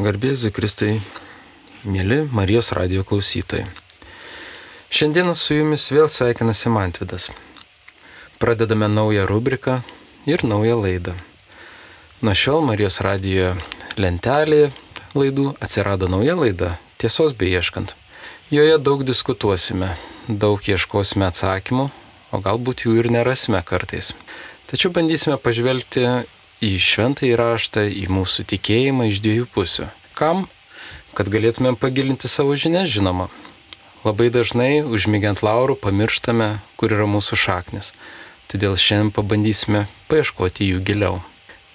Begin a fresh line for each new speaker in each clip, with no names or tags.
Garbėzui Kristai, mėly Marijos radio klausytojai. Šiandieną su jumis vėl sveikinasi Mantvidas. Pradedame naują rubriką ir naują laidą. Nuo šiol Marijos radio lentelėje laidų atsirado nauja laida - Tiesos beieškant. Joje daug diskutuosime, daug ieškosime atsakymų, o galbūt jų ir nerasime kartais. Tačiau bandysime pažvelgti į šventąjį raštą, į mūsų tikėjimą iš dviejų pusių. Kam? Kad galėtumėm pagilinti savo žinias, žinoma. Labai dažnai, užmygiant laurų, pamirštame, kur yra mūsų šaknis. Todėl šiandien pabandysime paieškoti jų giliau.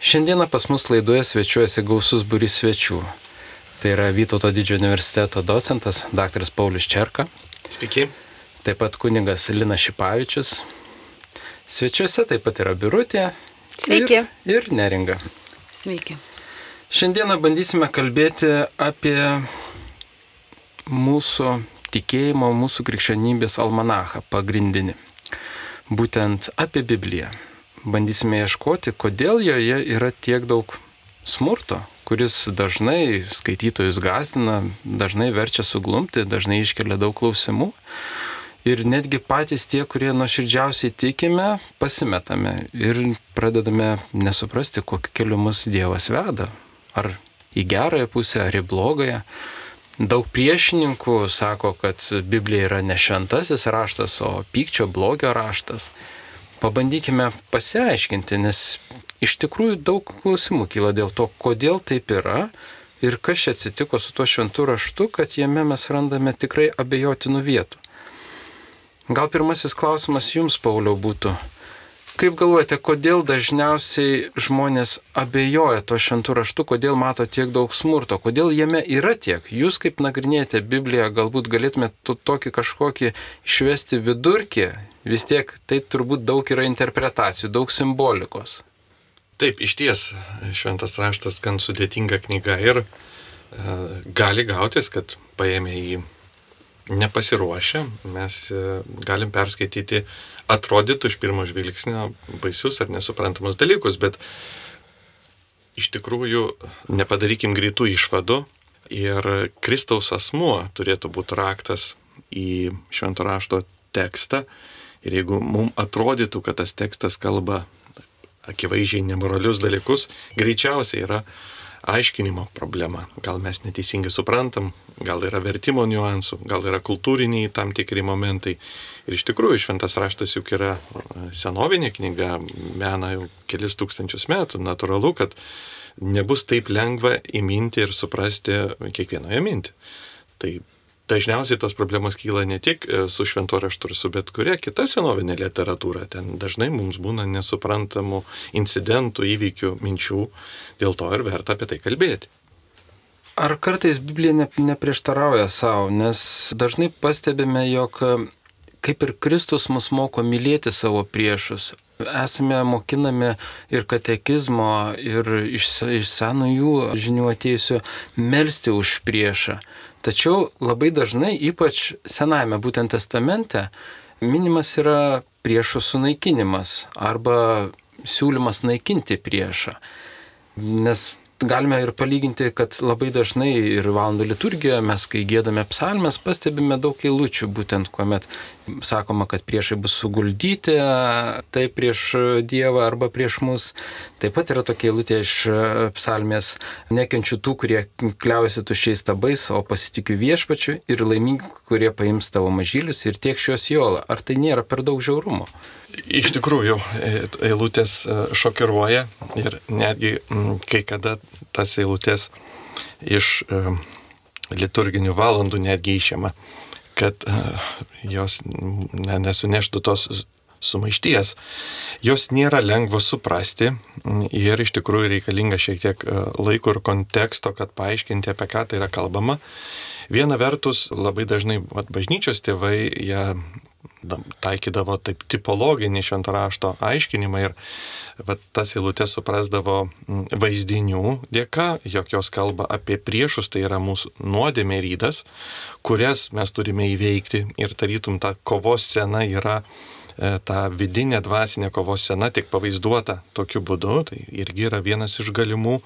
Šiandieną pas mus laidoje svečiuojasi gausus buris svečių. Tai yra Vytauto didžiojo universiteto docentas dr. Paulius Čerka.
Sveiki.
Taip pat kunigas Lina Šipavičius. Svečiuose taip pat yra Birutė,
Sveiki.
Ir, ir neringa.
Sveiki.
Šiandieną bandysime kalbėti apie mūsų tikėjimo, mūsų krikščionybės almanachą pagrindinį. Būtent apie Bibliją. Bandysime ieškoti, kodėl joje yra tiek daug smurto, kuris dažnai skaitytojus gazdina, dažnai verčia suglumti, dažnai iškelia daug klausimų. Ir netgi patys tie, kurie nuoširdžiausiai tikime, pasimetame ir pradedame nesuprasti, kokiu keliu mus Dievas veda. Ar į gerąją pusę, ar į blogąją. Daug priešininkų sako, kad Biblija yra ne šventasis raštas, o pykčio blogio raštas. Pabandykime pasiaiškinti, nes iš tikrųjų daug klausimų kyla dėl to, kodėl taip yra ir kas čia atsitiko su tuo šventu raštu, kad jame mes randame tikrai abejotinų vietų. Gal pirmasis klausimas jums, Pauliau, būtų. Kaip galvojate, kodėl dažniausiai žmonės abejoja to šventų raštu, kodėl mato tiek daug smurto, kodėl jame yra tiek? Jūs kaip nagrinėjate Bibliją, galbūt galėtumėte tokį kažkokį išvesti vidurkį, vis tiek tai turbūt daug yra interpretacijų, daug simbolikos.
Taip, iš ties šventas raštas gan sudėtinga knyga ir e, gali gautis, kad paėmė į nepasiruošę, mes e, galim perskaityti atrodytų iš pirmo žvilgsnio baisius ar nesuprantamus dalykus, bet iš tikrųjų nepadarykim greitų išvadų ir Kristaus asmuo turėtų būti raktas į švento rašto tekstą. Ir jeigu mums atrodytų, kad tas tekstas kalba akivaizdžiai nemoralius dalykus, greičiausiai yra aiškinimo problema. Gal mes neteisingai suprantam, gal yra vertimo niuansų, gal yra kultūriniai tam tikri momentai. Ir iš tikrųjų šventas raštas juk yra e, senovinė knyga, mena jau kelis tūkstančius metų. Natūralu, kad nebus taip lengva įminti ir suprasti kiekvienoje mintį. Tai dažniausiai tos problemos kyla ne tik e, su švento raštu, su bet kuria kita senovinė literatūra. Ten dažnai mums būna nesuprantamų incidentų, įvykių, minčių, dėl to ir verta apie tai kalbėti.
Ar kartais Biblija ne, neprieštarauja savo, nes dažnai pastebime, jog e, kaip ir Kristus mus moko mylėti savo priešus, esame mokinami ir katekizmo, ir iš, iš senųjų žinių atėjusių melstį už priešą. Tačiau labai dažnai, ypač Senajame būtent testamente, minimas yra priešų sunaikinimas arba siūlymas naikinti priešą. Nes galime ir palyginti, kad labai dažnai ir valandų liturgijoje mes, kai gėdame psalmes, pastebime daug eilučių, būtent kuomet sakoma, kad priešai bus suguldyti, tai prieš Dievą arba prieš mus. Taip pat yra tokia eilutė iš psalmės, nekenčiu tų, kurie kliaujasi tušiais tabais, o pasitikiu viešpačiu ir laimingi, kurie paims tavo mažylius ir tiek šios jola. Ar tai nėra per daug žiaurumo?
Iš tikrųjų, e, eilutės e, šokiruoja ir netgi kai kada tas eilutės iš e, liturginių valandų netgi išėma, kad jos nesuneštų tos sumaišties. Jos nėra lengva suprasti ir iš tikrųjų reikalinga šiek tiek laiko ir konteksto, kad paaiškinti, apie ką tai yra kalbama. Viena vertus, labai dažnai vat, bažnyčios tėvai, jie taikydavo taip tipologinį šventą rašto aiškinimą ir vat, tas eilutės suprasdavo vaizdinių dėka, jog jos kalba apie priešus, tai yra mūsų nuodėmė rydas, kurias mes turime įveikti ir tarytum ta kovos scena yra e, ta vidinė dvasinė kovos scena tik pavaizduota tokiu būdu, tai irgi yra vienas iš galimų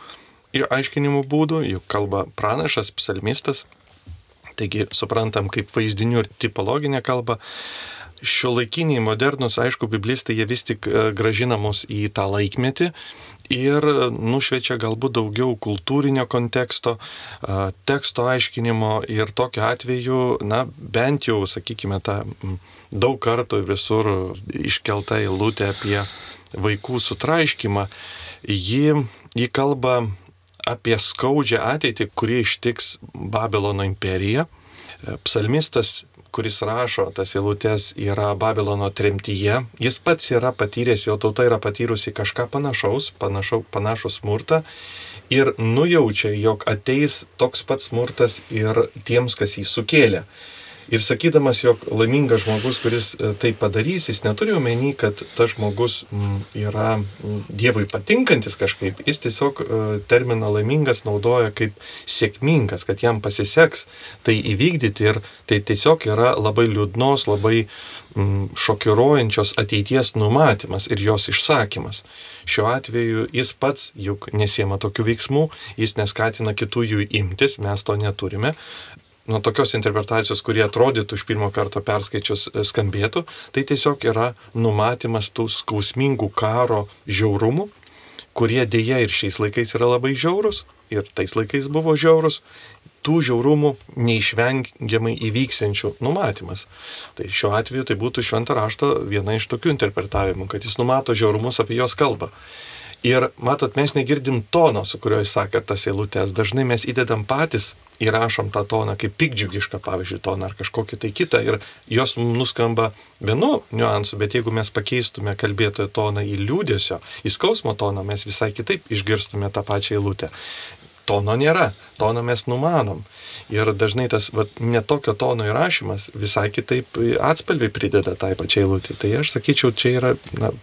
aiškinimų būdų, juk kalba pranašas, psalmistas. Taigi suprantam kaip vaizdinių ir tipologinę kalbą. Šio laikiniai modernus, aišku, biblistai jie vis tik e, gražina mus į tą laikmetį ir nušviečia galbūt daugiau kultūrinio konteksto, teksto aiškinimo ir tokiu atveju, na, bent jau, sakykime, tą daug kartų visur iškelta eilutė apie vaikų sutraiškimą, ji, ji kalba apie skaudžią ateitį, kuri ištiks Babilono imperiją. Psalmistas kuris rašo tas eilutes, yra Babilono tremtyje. Jis pats yra patyręs, jo tauta yra patyrusi kažką panašaus, panašau, panašų smurtą ir nujaučia, jog ateis toks pats smurtas ir tiems, kas jį sukėlė. Ir sakydamas, jog laimingas žmogus, kuris e, tai padarys, jis neturi omeny, kad tas žmogus yra Dievui patinkantis kažkaip, jis tiesiog e, terminą laimingas naudoja kaip sėkmingas, kad jam pasiseks tai įvykdyti ir tai tiesiog yra labai liūdnos, labai šokiruojančios ateities numatymas ir jos išsakymas. Šiuo atveju jis pats juk nesiema tokių veiksmų, jis neskatina kitų jų imtis, mes to neturime, nuo tokios interpretacijos, kurie atrodytų iš pirmo karto perskaičius e, skambėtų, tai tiesiog yra numatymas tų skausmingų karo žiaurumų, kurie dėja ir šiais laikais yra labai žiaurus, ir tais laikais buvo žiaurus, tų žiaurumų neišvengiamai įvyksiančių numatymas. Tai šiuo atveju tai būtų šventą rašto viena iš tokių interpretavimų, kad jis numato žiaurumus apie jos kalbą. Ir matot, mes negirdim tono, su kuriuo jis sakė tas eilutės. Dažnai mes įdedam patys, įrašom tą toną kaip pikdžiugišką, pavyzdžiui, toną ar kažkokį tai kitą ir jos nuskamba vienu niuansu, bet jeigu mes pakeistume kalbėtojo toną į liūdėsio, į skausmo toną, mes visai kitaip išgirstume tą pačią eilutę tono nėra, tono mes numanom. Ir dažnai tas vat, netokio tono įrašymas visai kitaip atspalviai prideda tai pačiai lūtį. Tai aš sakyčiau, čia yra, na,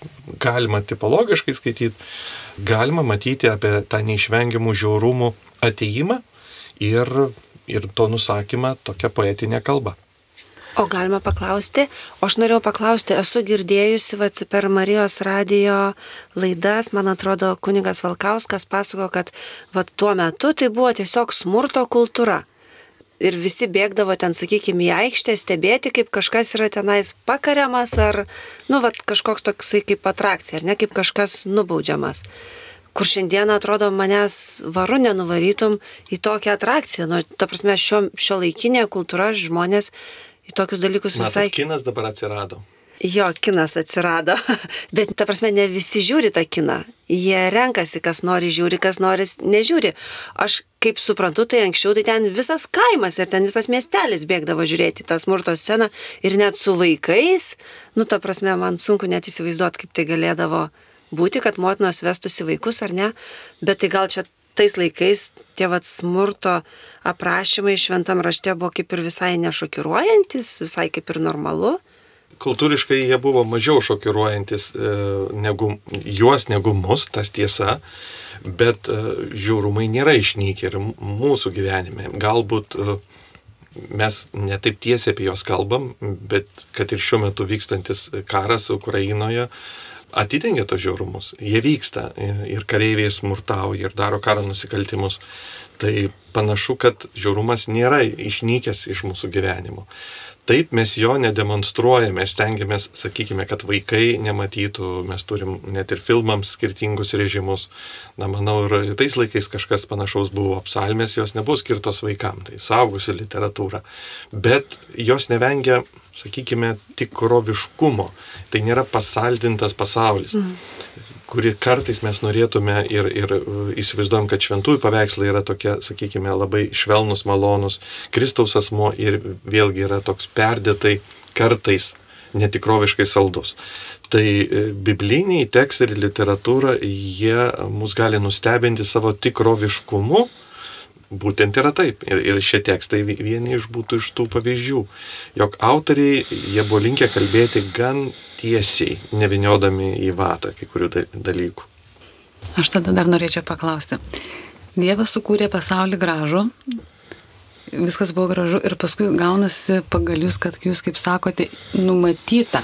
galima tipologiškai skaityti, galima matyti apie tą neišvengiamų žiaurumų ateimą ir, ir to nusakymą tokia poetinė kalba.
O galima paklausti, o aš norėjau paklausti, esu girdėjusi vat, per Marijos radijo laidas, man atrodo, kunigas Valkauskas pasako, kad vat, tuo metu tai buvo tiesiog smurto kultūra. Ir visi bėgdavo ten, sakykime, į aikštę stebėti, kaip kažkas yra tenais pakariamas ar, nu, vat, kažkoks toksai kaip atrakcija, ar ne, kaip kažkas nubaudžiamas kur šiandien atrodo manęs varu nenuvarytum į tokią atrakciją. Nu, ta prasme, šio, šio laikinė kultūra žmonės į tokius dalykus visai.
Matot, kinas dabar atsirado.
Jo, kinas atsirado, bet ta prasme ne visi žiūri tą kiną. Jie renkasi, kas nori žiūri, kas nori nežiūri. Aš kaip suprantu, tai anksčiau tai ten visas kaimas ir ten visas miestelis bėgdavo žiūrėti tą smurto sceną ir net su vaikais, nu ta prasme, man sunku net įsivaizduoti, kaip tai galėdavo būti, kad motinos vestųsi vaikus ar ne, bet tai gal čia tais laikais tie vat smurto aprašymai šventam rašte buvo kaip ir visai nešokiruojantis, visai kaip ir normalu.
Kultūriškai jie buvo mažiau šokiruojantis e, negu juos, negu mus, tas tiesa, bet e, žiaurumai nėra išnykę ir mūsų gyvenime. Galbūt e, mes netaip tiesiai apie juos kalbam, bet kad ir šiuo metu vykstantis karas Ukrainoje, atidengia tos žiaurumus. Jie vyksta ir kareiviai smurtauja ir daro karo nusikaltimus. Tai panašu, kad žiaurumas nėra išnykęs iš mūsų gyvenimo. Taip mes jo nedemonstruojame, stengiamės, sakykime, kad vaikai nematytų, mes turim net ir filmams skirtingus režimus. Na, manau, ir tais laikais kažkas panašaus buvo, psalmės jos nebuvo skirtos vaikams, tai saugusi literatūra. Bet jos nevengia sakykime, tikroviškumo. Tai nėra pasaldintas pasaulis. Mm. Kurį kartais mes norėtume ir, ir uh, įsivaizduom, kad šventųjų paveikslai yra tokie, sakykime, labai švelnus, malonus, Kristaus asmo ir vėlgi yra toks perdėtai kartais netikroviškai saldus. Tai e, bibliniai tekstai ir literatūra, jie mus gali nustebinti savo tikroviškumu, būtent yra taip. Ir, ir šie tekstai vieni iš būtų iš tų pavyzdžių, jog autoriai, jie buvo linkę kalbėti gan tiesiai, neviniodami į vatą kai kurių dalykų.
Aš tada dar norėčiau paklausti. Dievas sukūrė pasaulį gražų, viskas buvo gražu ir paskui gaunasi pagal jūs, kad jūs, kaip sakote, numatyta.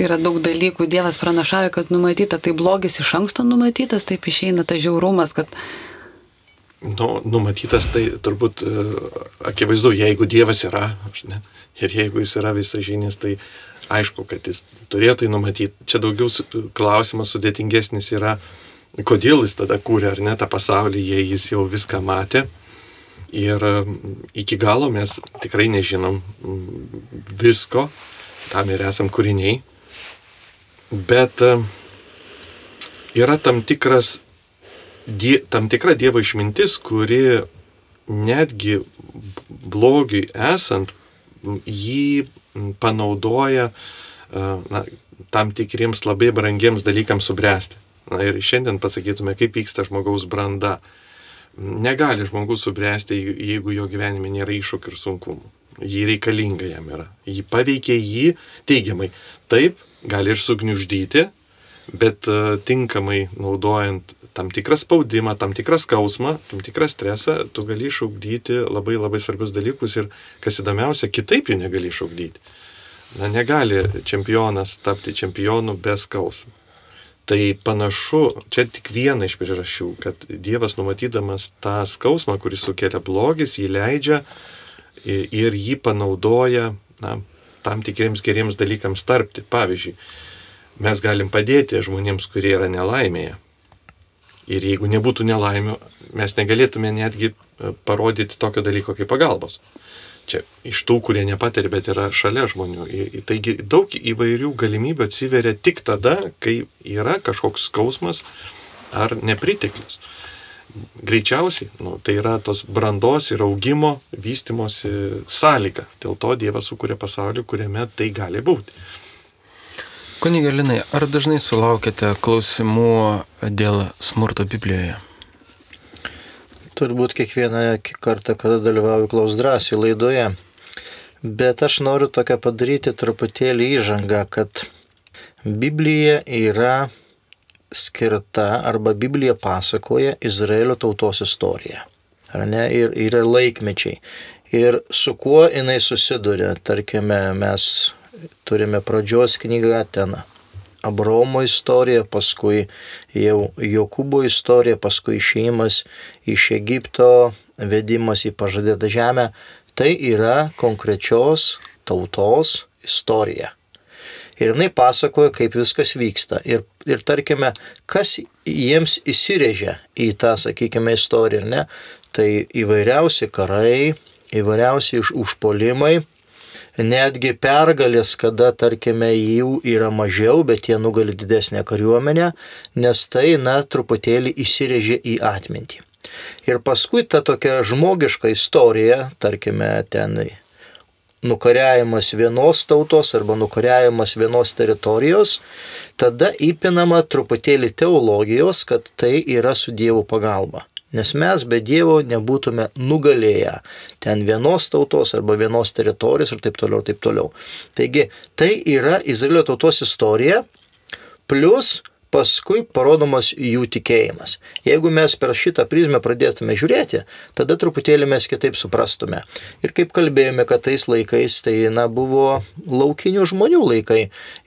Yra daug dalykų, Dievas pranašavo, kad numatyta, tai blogis iš anksto numatytas, taip išeina tas žiaurumas, kad
Nu, numatytas tai turbūt e, akivaizdu, jeigu Dievas yra, ne, ir jeigu jis yra visažinis, tai aišku, kad jis turėjo tai numatyti. Čia daugiau klausimas sudėtingesnis yra, kodėl jis tada kūrė ar ne tą pasaulį, jei jis jau viską matė. Ir iki galo mes tikrai nežinom visko, tam ir esam kūriniai. Bet yra tam tikras die, tam tikra Dievo išmintis, kuri netgi blogiui esant jį panaudoja na, tam tikriems labai brangiems dalykams subręsti. Na ir šiandien pasakytume, kaip vyksta žmogaus branda. Negali žmogus subręsti, jeigu jo gyvenime nėra iššūkių ir sunkumų. Jį reikalinga jam yra. Jį paveikia jį teigiamai. Taip, gali ir sugniuždyti, bet tinkamai naudojant tam tikrą spaudimą, tam tikrą skausmą, tam tikrą stresą, tu gali išaugdyti labai labai svarbius dalykus ir, kas įdomiausia, kitaip jų negali išaugdyti. Na, negali čempionas tapti čempionu be skausmo. Tai panašu, čia tik viena iš priežasčių, kad Dievas numatydamas tą skausmą, kuris sukelia blogis, jį leidžia ir jį panaudoja na, tam tikriems geriems dalykams tarpti. Pavyzdžiui, mes galim padėti žmonėms, kurie yra nelaimėje. Ir jeigu nebūtų nelaimių, mes negalėtume netgi e, parodyti tokio dalyko kaip pagalbos. Čia iš tų, kurie nepatiria, bet yra šalia žmonių. Taigi daug įvairių galimybių atsiveria tik tada, kai yra kažkoks skausmas ar nepriteklius. Greičiausiai, nu, tai yra tos brandos ir augimo, vystimosi sąlyga. Dėl to Dievas sukūrė pasaulį, kuriame tai gali būti.
Kunigalinai, ar dažnai sulaukite klausimų dėl smurto Biblijoje?
Turbūt kiekvieną kartą, kada dalyvauju klaus drąsiai laidoje. Bet aš noriu tokią padaryti truputėlį įžangą, kad Biblija yra skirta arba Biblija pasakoja Izraelio tautos istoriją. Ar ne? Ir yra laikmečiai. Ir su kuo jinai susiduria, tarkime, mes turime pradžios knygą ten. Abromo istorija, paskui jau Jokūbo istorija, paskui išėjimas iš Egipto, vedimas į pažadėtą žemę. Tai yra konkrečios tautos istorija. Ir jinai pasakoja, kaip viskas vyksta. Ir, ir tarkime, kas jiems įsirėžia į tą, sakykime, istoriją, ne? Tai įvairiausi karai, įvairiausi užpolimai, netgi pergalės, kada, tarkime, jų yra mažiau, bet jie nugali didesnę kariuomenę, nes tai, na, truputėlį įsirėžė į atmintį. Ir paskui ta tokia žmogiška istorija, tarkime, ten nukariavimas vienos tautos arba nukariavimas vienos teritorijos, tada įpinama truputėlį teologijos, kad tai yra su Dievo pagalba. Nes mes be Dievo nebūtume nugalėję ten vienos tautos arba vienos teritorijos ir taip toliau, ir taip toliau. Taigi tai yra Izraelio tautos istorija, plus paskui parodomas jų tikėjimas. Jeigu mes per šitą prizmę pradėtume žiūrėti, tada truputėlį mes kitaip suprastume. Ir kaip kalbėjome, kad tais laikais tai na, buvo laukinių žmonių laikai.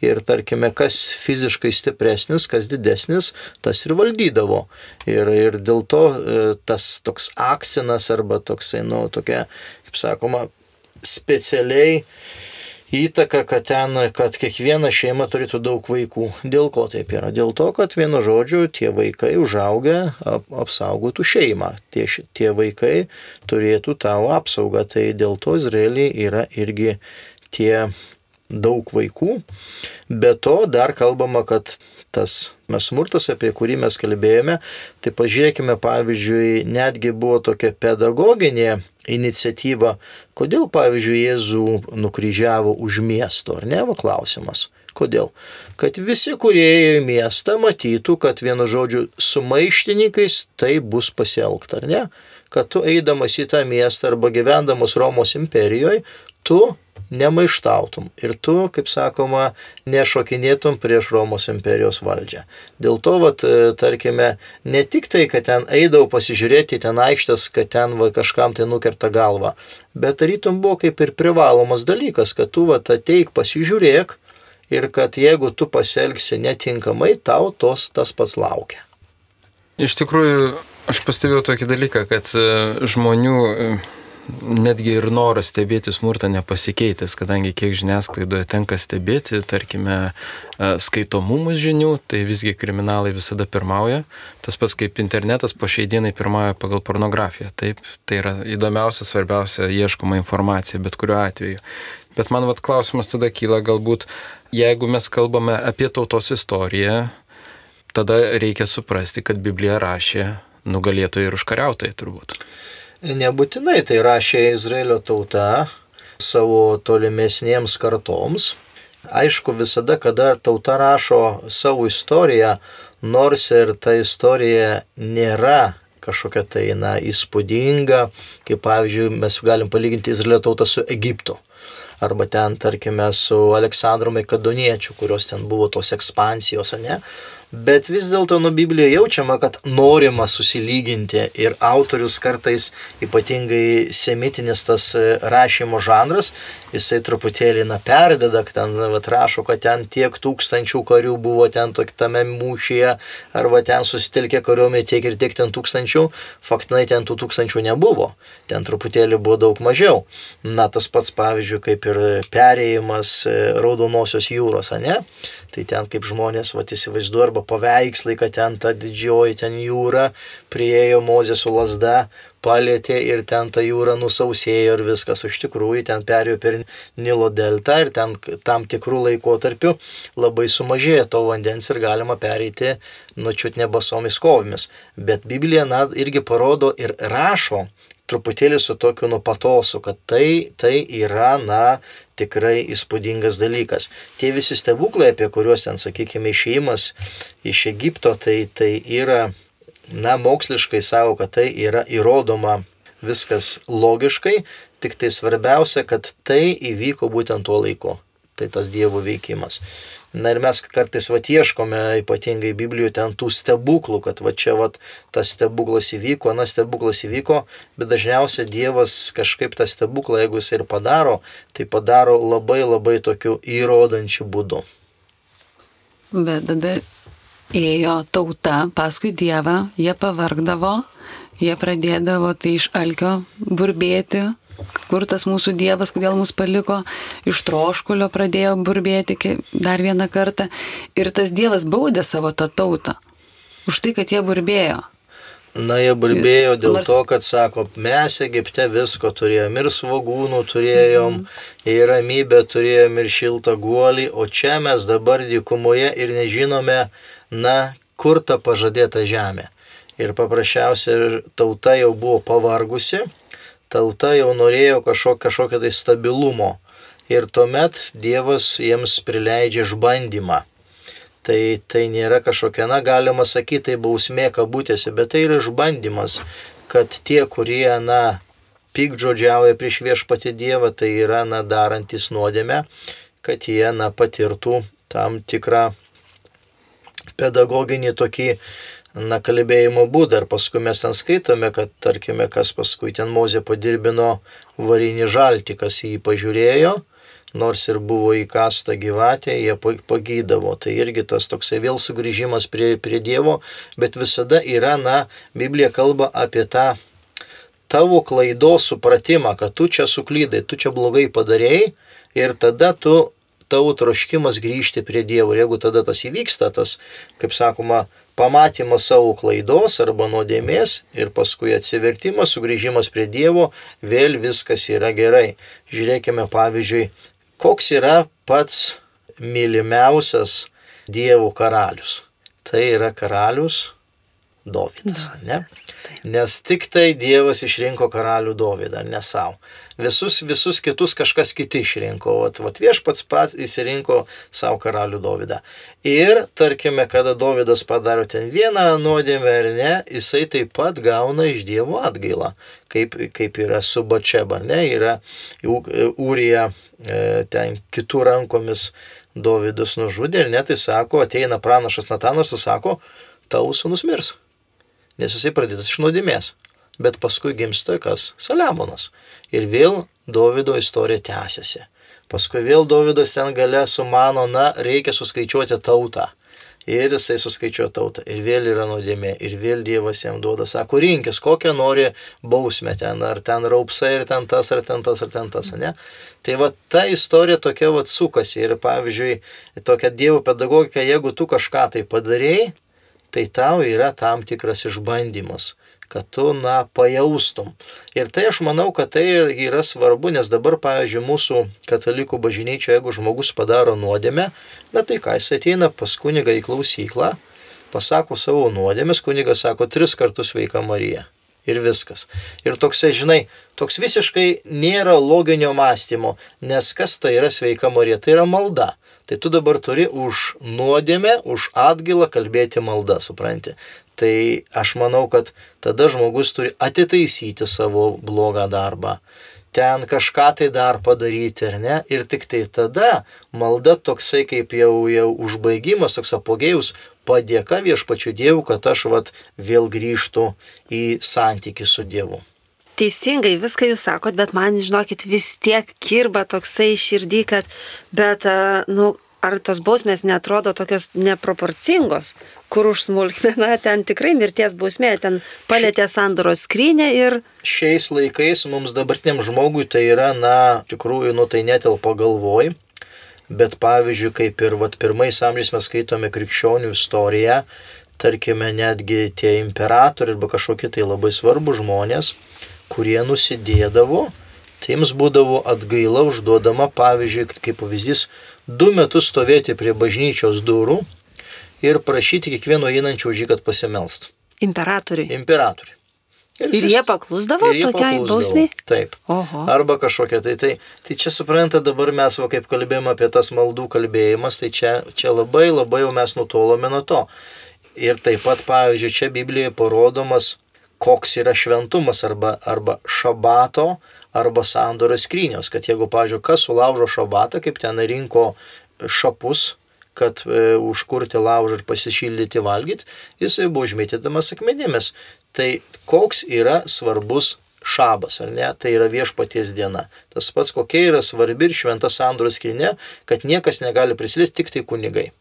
Ir tarkime, kas fiziškai stipresnis, kas didesnis, tas ir valdydavo. Ir, ir dėl to e, tas toks aksinas arba toksai, nu, tokia, kaip sakoma, specialiai įtaka, kad ten, kad kiekviena šeima turėtų daug vaikų. Dėl ko taip yra? Dėl to, kad vienu žodžiu tie vaikai užaugę ap, apsaugotų šeimą. Tie, tie vaikai turėtų tavo apsaugą. Tai dėl to Izraelį yra irgi tie daug vaikų. Be to dar kalbama, kad tas smurtas, apie kurį mes kalbėjome, tai pažiūrėkime, pavyzdžiui, netgi buvo tokia pedagoginė iniciatyva, kodėl, pavyzdžiui, Jėzų nukryžiavo už miesto, ar ne, va klausimas. Kodėl? Kad visi, kurie ėjo į miestą, matytų, kad vienu žodžiu su maištininkais tai bus pasielgta, ar ne? Kad tu eidamas į tą miestą arba gyvendamas Romos imperijoje, tu nemaištautum ir tu, kaip sakoma, nešokinėtum prieš Romos imperijos valdžią. Dėl to, vat, e, tarkime, ne tik tai, kad ten eidavau pasižiūrėti ten aikštės, kad ten va, kažkam tai nukerta galvą, bet rytum buvo kaip ir privalomas dalykas, kad tu vat, ateik pasižiūrėk ir kad jeigu tu pasielgsi netinkamai, tau tos tas pats laukia.
Iš tikrųjų, Aš pastebėjau tokį dalyką, kad e, žmonių e, netgi ir noras stebėti smurtą nepasikeitęs, kadangi kiek žiniasklaidoje tenka stebėti, tarkime, e, skaitomumus žinių, tai visgi kriminalai visada pirmauja. Tas pats kaip internetas po šiai dienai pirmauja pagal pornografiją. Taip, tai yra įdomiausia, svarbiausia ieškoma informacija, bet kuriuo atveju. Bet man vat klausimas tada kyla galbūt, jeigu mes kalbame apie tautos istoriją, tada reikia suprasti, kad Biblija rašė nugalėtojai ir užkariautojai turbūt.
Nebūtinai tai rašė Izraelio tauta savo tolimesniems kartoms. Aišku, visada, kada tauta rašo savo istoriją, nors ir ta istorija nėra kažkokia tai, na, įspūdinga, kaip pavyzdžiui, mes galim palyginti Izraelio tautą su Egiptu. Arba ten, tarkime, su Aleksandru Makedoniečiu, kurios ten buvo tos ekspansijos, ne? Bet vis dėlto nuo Biblijoje jaučiama, kad norima susilyginti ir autorius kartais, ypatingai semitinis tas e, rašymo žanras, jisai truputėlį na perdeda, kad ten vat, rašo, kad ten tiek tūkstančių karių buvo ten tame mūšyje, arba ten susitelkė kariuomenė tiek ir tiek ten tūkstančių, faktinai ten tų tūkstančių nebuvo, ten truputėlį buvo daug mažiau. Na tas pats pavyzdžiui, kaip ir perėjimas e, Raudonosios jūros, ne? Tai ten kaip žmonės, va, įsivaizduoja, arba paveikslai, kad ten ta didžioji ten jūra, priejo Mozė su lasda, palėtė ir ten ta jūra nusausėjo ir viskas. Iš tikrųjų, ten perėjo per Nilo deltą ir ten tam tikrų laikotarpių labai sumažėjo to vandens ir galima pereiti nučiut nebasomis kovomis. Bet Biblija na, irgi parodo ir rašo, truputėlį su tokiu nupatosu, kad tai, tai yra, na, tikrai įspūdingas dalykas. Tie visi stebuklai, apie kuriuos ten, sakykime, išėjimas iš Egipto, tai, tai yra, na, moksliškai savo, kad tai yra įrodoma viskas logiškai, tik tai svarbiausia, kad tai įvyko būtent tuo laiku. Tai tas Dievo veikimas. Na ir mes kartais va ieškome ypatingai Biblijoje ten tų stebuklų, kad va čia va tas stebuklas įvyko, anas stebuklas įvyko, bet dažniausiai Dievas kažkaip tą stebuklą, jeigu jis ir padaro, tai padaro labai labai tokiu įrodančiu būdu.
Bet tada ėjo tauta paskui Dievą, jie pavargdavo, jie pradėdavo tai iš alkio burbėti, kur tas mūsų Dievas, kodėl mus paliko, iš troškulio pradėjo burbėti dar vieną kartą. Ir tas Dievas baudė savo tą tautą už tai, kad jie burbėjo.
Na, jie burbėjo dėl Nors... to, kad sako, mes Egipte visko turėjom ir svagūnų turėjom, mm. ir ramybę turėjom, ir šiltą guolį, o čia mes dabar dykumoje ir nežinome, na, kur ta pažadėta žemė. Ir paprasčiausiai tauta jau buvo pavargusi, tauta jau norėjo kažkokio, kažkokio tai stabilumo. Ir tuomet Dievas jiems prileidžia išbandymą. Tai, tai nėra kažkokia, na, galima sakyti, tai bausmė kabutėse, bet tai yra išbandymas, kad tie, kurie, na, pikdžodžiauja prieš viešpati Dievą, tai yra, na, darantis nuodėmę, kad jie, na, patirtų tam tikrą pedagoginį tokį na, kalbėjimo būdą. Ir paskui mes ten skaitome, kad, tarkime, kas paskui ten Mozė padirbino varinį žaltį, kas jį pažiūrėjo, nors ir buvo įkasta gyvatė, jie pagydavo. Tai irgi tas toksai vėl sugrįžimas prie, prie Dievo, bet visada yra, na, Biblija kalba apie tą tavo klaidos supratimą, kad tu čia suklydai, tu čia blogai padarėjai ir tada tu tavo troškimas grįžti prie Dievo. Ir jeigu tada tas įvyksta, tas, kaip sakoma, pamatymas savo klaidos arba nuodėmės ir paskui atsivertimas, sugrįžimas prie Dievo, vėl viskas yra gerai. Žiūrėkime pavyzdžiui, koks yra pats mylimiausias Dievo karalius. Tai yra karalius Dovydas, ne? Nes tik tai Dievas išrinko karalių Dovydą, ne savo visus, visus kitus kažkas kiti išrinko. Vat, vat viešpats pats įsirinko savo karalių Dovydą. Ir tarkime, kada Dovydas padaro ten vieną nuodėmę ar ne, jisai taip pat gauna iš Dievo atgailą, kaip, kaip yra su Bačeba, ne, yra Ūrija e, ten kitų rankomis Dovydus nužudė ir netai sako, ateina pranašas Natanas ir sako, tavo sunus mirs. Nes jisai pradėtas iš nuodėmės bet paskui gimsta kas? Saliamonas. Ir vėl Davido istorija tęsiasi. Paskui vėl Davidas ten gale sumano, na, reikia suskaičiuoti tautą. Ir jisai suskaičiuoja tautą. Ir vėl yra nuodėmė. Ir vėl Dievas jam duoda, sako, rinkis, kokią nori bausmę ten. Ar ten raupsai, ar ten tas, ar ten tas, ar ten tas, ne? Tai va ta istorija tokia va sukasi. Ir pavyzdžiui, tokia Dievo pedagogika, jeigu tu kažką tai padarėjai, tai tau yra tam tikras išbandymas kad tu, na, pajaustum. Ir tai aš manau, kad tai yra svarbu, nes dabar, pavyzdžiui, mūsų katalikų bažnyčioje, jeigu žmogus padaro nuodėmę, na tai ką, jis ateina pas kunigą į klausyklą, pasako savo nuodėmės, kunigas sako tris kartus veika Marija. Ir viskas. Ir toksai, žinai, toks visiškai nėra loginio mąstymo, nes kas tai yra sveika Marija, tai yra malda tai tu dabar turi už nuodėmę, už atgailą kalbėti maldą, supranti. Tai aš manau, kad tada žmogus turi atitaisyti savo blogą darbą ten kažką tai dar padaryti, ar ne? Ir tik tai tada malda toksai kaip jau, jau užbaigimas, toks apogėjus, padėka viešpačiu Dievu, kad aš vat vėl grįžtu į santykių su Dievu
teisingai viską jūs sakot, bet man, žinokit, vis tiek kirba toksai širdį, kad, bet, nu, ar tos bausmės netrodo tokios neproporcingos, kur už smulkmeną ten tikrai mirties bausmė, ten palėtė sandoros skrynę ir...
Šiais laikais mums dabartiniam žmogui tai yra, na, tikrųjų, nu tai netelpa galvoj, bet pavyzdžiui, kaip ir vat, pirmais amžiais mes skaitome krikščionių istoriją, tarkime, netgi tie imperatoriai arba kažkokie tai labai svarbus žmonės, kurie nusidėdavo, tai jiems būdavo atgaila užduodama, pavyzdžiui, kaip pavyzdys, du metus stovėti prie bažnyčios durų ir prašyti kiekvieno einančio už jį, kad pasimelst.
Imperatoriui.
Imperatoriui.
Ir, ir jie paklusdavo ir jie tokiai bausmiai?
Taip. Oho. Arba kažkokia. Tai, tai, tai čia supranta dabar mes, va, kaip kalbėjome apie tas maldų kalbėjimas, tai čia, čia labai labai jau mes nutolome nuo to. Ir taip pat, pavyzdžiui, čia Biblijoje parodomas koks yra šventumas arba, arba šabato arba sandoros skrynios. Kad jeigu, pažiūrėjau, kas sulaužo šabatą, kaip ten rinko šapus, kad e, užkurti laužą ir pasišildyti valgyti, jisai buvo užmėtydamas akmenėmis. Tai koks yra svarbus šabas, ar ne? Tai yra viešpaties diena. Tas pats, kokia yra svarbi ir šventa sandoros skrinė, kad niekas negali prisiliesti, tik tai kunigai.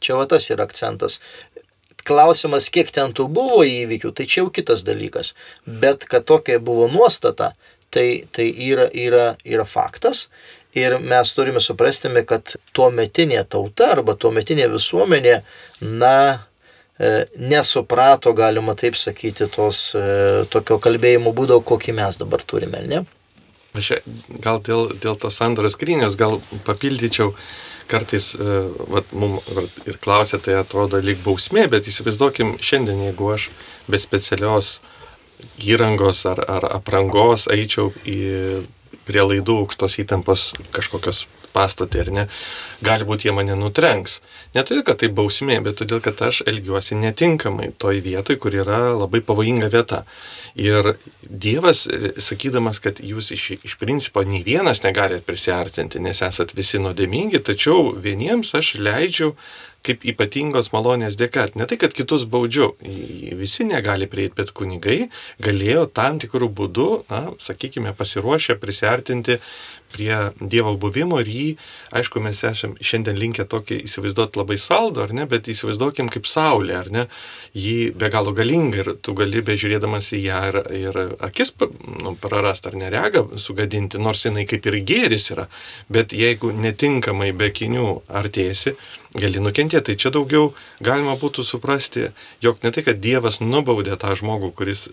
Čia va tas yra akcentas. Klausimas, kiek ten tų buvo įvykių, tai čia jau kitas dalykas. Bet kad tokia buvo nuostata, tai, tai yra, yra, yra faktas. Ir mes turime suprasti, kad tuo metinė tauta arba tuo metinė visuomenė, na, e, nesuprato, galima taip sakyti, tos e, tokio kalbėjimo būdo, kokį mes dabar turime, ne?
Aš gal dėl, dėl tos sandoros skrynios gal papildyčiau, kartais, e, vat, mums ir klausė, tai atrodo lyg bausmė, bet įsivaizduokim šiandien, jeigu aš be specialios įrangos ar, ar aprangos eičiau į prie laidų aukštos įtampos kažkokios pastatė ar ne, gali būti jie mane nutrenks. Ne todėl, kad tai bausmė, bet todėl, kad aš elgiuosi netinkamai toj vietoj, kur yra labai pavojinga vieta. Ir Dievas, sakydamas, kad jūs iš, iš principo nei vienas negalite prisartinti, nes esat visi nuodėmingi, tačiau vieniems aš leidžiu kaip ypatingos malonės dėka. Ne tai, kad kitus baudžiu, visi negali prieiti, bet kunigai galėjo tam tikrų būdų, na, sakykime, pasiruošę prisartinti prie Dievo buvimo ir jį, aišku, mes esame šiandien linkę tokį įsivaizduoti labai saldų, ar ne, bet įsivaizduokim kaip saulė, ar ne, jį be galo galinga ir tu gali bežiūrėdamas į ją ir, ir akis nu, prarast ar neregą sugadinti, nors jinai kaip ir gėris yra, bet jeigu netinkamai be kinių artėsi, gali nukentėti. Tai čia daugiau galima būtų suprasti, jog ne tai, kad Dievas nubaudė tą žmogų, kuris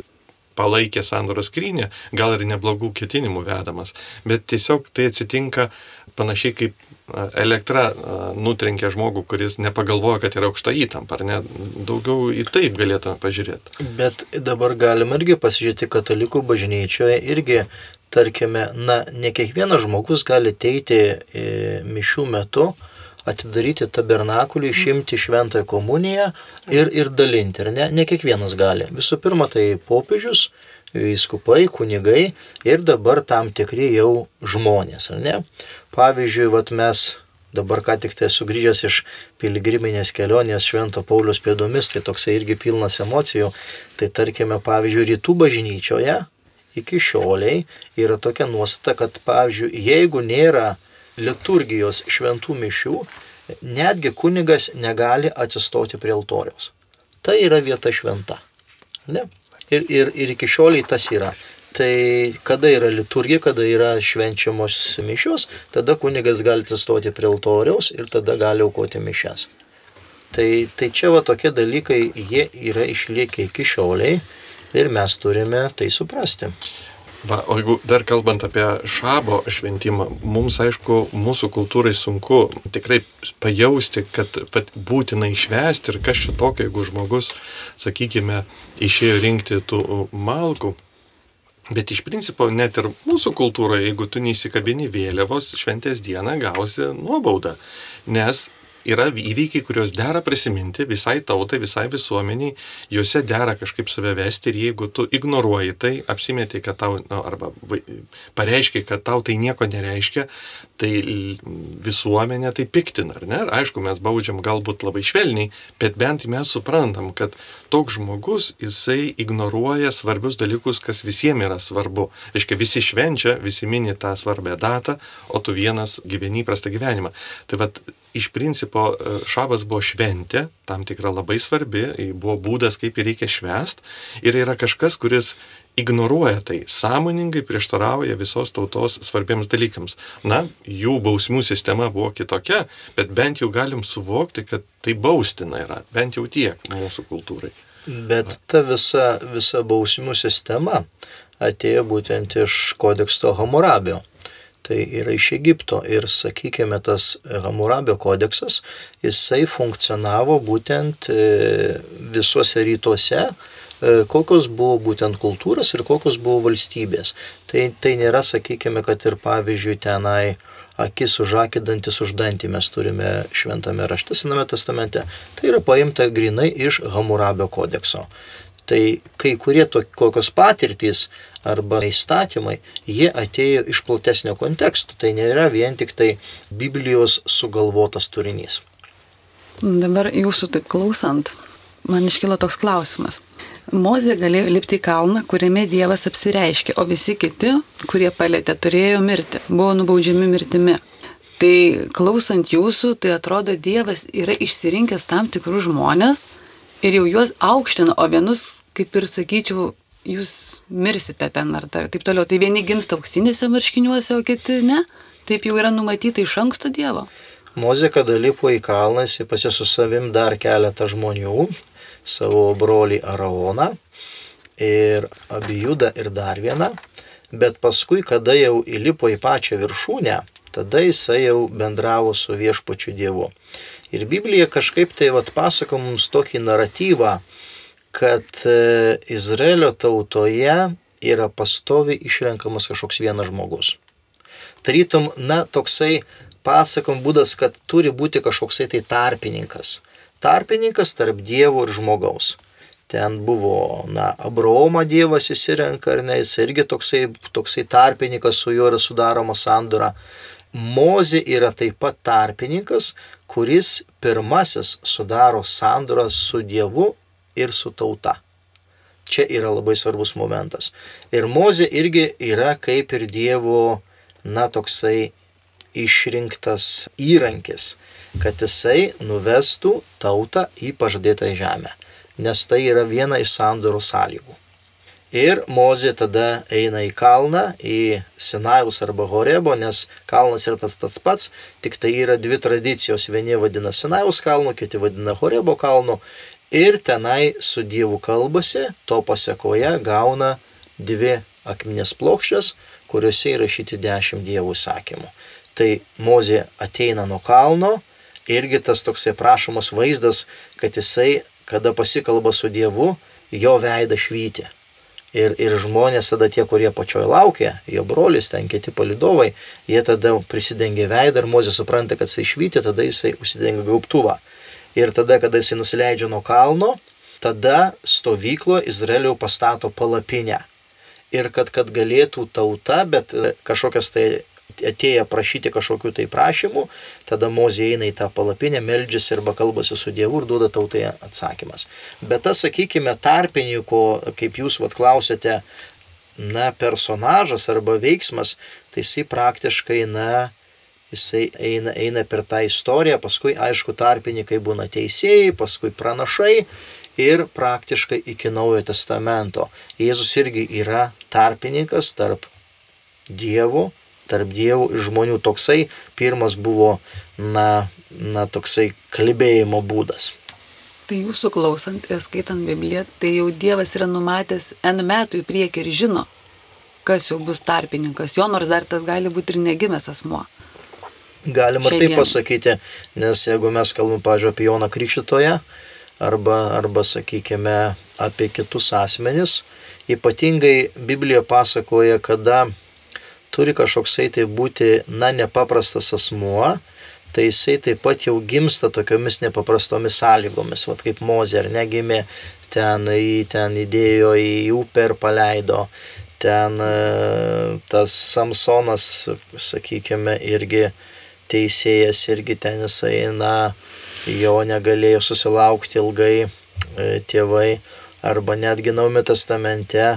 palaikė sandoros skrynę, gal ir neblogų ketinimų vedamas, bet tiesiog tai atsitinka panašiai kaip elektra nutrenkia žmogų, kuris nepagalvoja, kad yra aukšta įtampa, ar ne? Daugiau į taip galėtume pažiūrėti.
Bet dabar galima irgi pasižiūrėti katalikų bažnyčioje, irgi, tarkime, na, ne kiekvienas žmogus gali teiti e, mišių metu, atidaryti tabernakulį, išimti šventąją komuniją ir, ir dalinti. Ir ne, ne kiekvienas gali. Visų pirma, tai popiežius, įskupai, kunigai ir dabar tam tikri jau žmonės, ar ne? Pavyzdžiui, vat mes dabar ką tik tai sugrįžęs iš piligriminės kelionės Švento Paulius pėdomis, tai toksai irgi pilnas emocijų. Tai tarkime, pavyzdžiui, rytų bažnyčioje iki šioliai yra tokia nuostata, kad, pavyzdžiui, jeigu nėra liturgijos šventų mišių, netgi kunigas negali atsistoti prie altoriaus. Tai yra vieta šventa. Ne? Ir, ir, ir iki šioliai tas yra. Tai kada yra liturgija, kada yra švenčiamos mišios, tada kunigas gali atsistoti prie altoriaus ir tada gali aukoti mišes. Tai, tai čia va tokie dalykai, jie yra išlikę iki šioliai ir mes turime tai suprasti.
Va, o jeigu dar kalbant apie šabo šventimą, mums aišku, mūsų kultūrai sunku tikrai pajausti, kad būtina išvesti ir kas čia tokio, jeigu žmogus, sakykime, išėjo rinkti tų malkų. Bet iš principo net ir mūsų kultūroje, jeigu tu neįsikabini vėliavos šventės dieną, gausi nuobaudą. Nes yra įvykiai, kuriuos dera prisiminti visai tautai, visai visuomeniai, juose dera kažkaip save vesti ir jeigu tu ignoruoji tai, apsimeti, kad tau, nu, arba pareiškia, kad tau tai nieko nereiškia, tai visuomenė tai piktina, ar ne? Ir aišku, mes baudžiam galbūt labai švelniai, bet bent mes suprantam, kad toks žmogus, jisai ignoruoja svarbius dalykus, kas visiems yra svarbu. Reiškia, visi švenčia, visi mini tą svarbę datą, o tu vienas gyveni įprastą gyvenimą. Tai vad, iš principo e, šabas buvo šventė, tam tikra labai svarbi, buvo būdas, kaip jį reikia švest ir yra kažkas, kuris ignoruoja tai, sąmoningai prieštarauja visos tautos svarbiems dalykams. Na, jų bausmių sistema buvo kitokia, bet bent jau galim suvokti, kad tai baustina yra, bent jau tiek mūsų kultūrai.
Bet ta visa, visa bausmių sistema atėjo būtent iš kodeksto Hamurabio tai yra iš Egipto. Ir sakykime, tas Hamurabio kodeksas, jisai funkcionavo būtent e, visuose rytuose, e, kokios buvo būtent kultūros ir kokios buvo valstybės. Tai, tai nėra, sakykime, kad ir pavyzdžiui tenai akis už akį, dantis už dantį mes turime šventame rašte, sename testamente. Tai yra paimta grinai iš Hamurabio kodekso. Tai kai kurie tokios patirtys arba įstatymai, jie atėjo iš platesnio konteksto. Tai nėra vien tik tai Biblijos sugalvotas turinys.
Dabar jūsų taip klausant, man iškilo toks klausimas. Mozė galėjo lipti į kalną, kuriame Dievas apsireiškė, o visi kiti, kurie palėtė, turėjo mirti, buvo nubaudžiami mirtimi. Tai klausant jūsų, tai atrodo Dievas yra išsirinkęs tam tikrus žmonės ir jau juos aukština, o vienus, kaip ir sakyčiau, jūs mirsite ten ar dar taip toliau. Tai vieni gimsta auksinėse marškiniuose, o kiti ne. Taip jau yra numatyta iš anksto Dievo.
Mozė, kada lipo į kalną, jis pasė su savim dar keletą žmonių, savo brolį Araoną ir abijudą ir dar vieną. Bet paskui, kada jau įlipo į pačią viršūnę, tada jisai jau bendravo su viešpačiu Dievu. Ir Biblija kažkaip tai vat pasako mums tokį naratyvą, kad e, Izraelio tautoje yra pastovi išrenkamas kažkoks vienas žmogus. Tarytum, na, toksai pasakom būdas, kad turi būti kažkoksai tai tarpininkas. Tarpininkas tarp Dievo ir žmogaus. Ten buvo, na, Abraomą Dievas įsirenka, ar ne, jis irgi toksai, toksai tarpininkas, su juo yra sudaroma sandora. Mozė yra taip pat tarpininkas, kuris pirmasis sudaro sandorą su Dievu ir su tauta. Čia yra labai svarbus momentas. Ir Mozė irgi yra kaip ir Dievo, na, toksai išrinktas įrankis, kad jisai nuvestų tautą į pažadėtą žemę. Nes tai yra viena iš sandorų sąlygų. Ir Mozė tada eina į kalną, į Sinajaus arba Horebo, nes kalnas yra tas tas pats, tik tai yra dvi tradicijos. Vieni vadina Sinajaus kalnu, kiti vadina Horebo kalnu ir tenai su Dievu kalbasi, to pasiekoje gauna dvi akminės plokščias, kuriuose įrašyti dešimt Dievų sakymų. Tai Mozė ateina nuo kalno, irgi tas toksai prašomas vaizdas, kad jisai, kada pasikalba su Dievu, jo veidą švyti. Ir, ir žmonės tada tie, kurie pačioj laukia, jo brolis, ten kiti palidovai, jie tada prisidengia veidą ir Mozė supranta, kad jisai švyti, tada jisai užsidengia gaubtuvą. Ir tada, kada jisai nusileidžia nuo kalno, tada stovyklo Izraelio pastato palapinę. Ir kad, kad galėtų tauta, bet e, kažkokias tai atėję prašyti kažkokių tai prašymų, tada Mozė eina į tą palapinę, meldžiasi arba kalbasi su Dievu ir duoda tautai atsakymas. Bet tas, sakykime, tarpininko, kaip jūs vad klausėte, na, personažas arba veiksmas, tai jisai praktiškai, na, jisai eina, eina per tą istoriją, paskui aišku tarpininkai būna teisėjai, paskui pranašai ir praktiškai iki Naujojo testamento. Jėzus irgi yra tarpininkas tarp dievų, tarp dievų ir žmonių. Toksai pirmas buvo, na, na toksai kalbėjimo būdas.
Tai jūsų klausant ir skaitant Bibliją, tai jau Dievas yra numatęs N metų į priekį ir žino, kas jau bus tarpininkas. Jo nors dar tas gali būti ir negimęs asmuo.
Galima Šiai taip pasakyti, nes jeigu mes kalbam, pažiūrėjau, apie Joną Krikščitoje, arba, arba sakykime, apie kitus asmenis, ypatingai Biblija pasakoja, kada turi kažkoksai tai būti, na, nepaprastas asmuo, tai jisai taip pat jau gimsta tokiomis nepaprastomis sąlygomis, vat kaip Mozė ar negimė, ten, į, ten įdėjo į upę ir paleido, ten e, tas Samsonas, sakykime, irgi teisėjas, irgi ten jisai, na, jo negalėjo susilaukti ilgai e, tėvai, arba netgi Naujame testamente.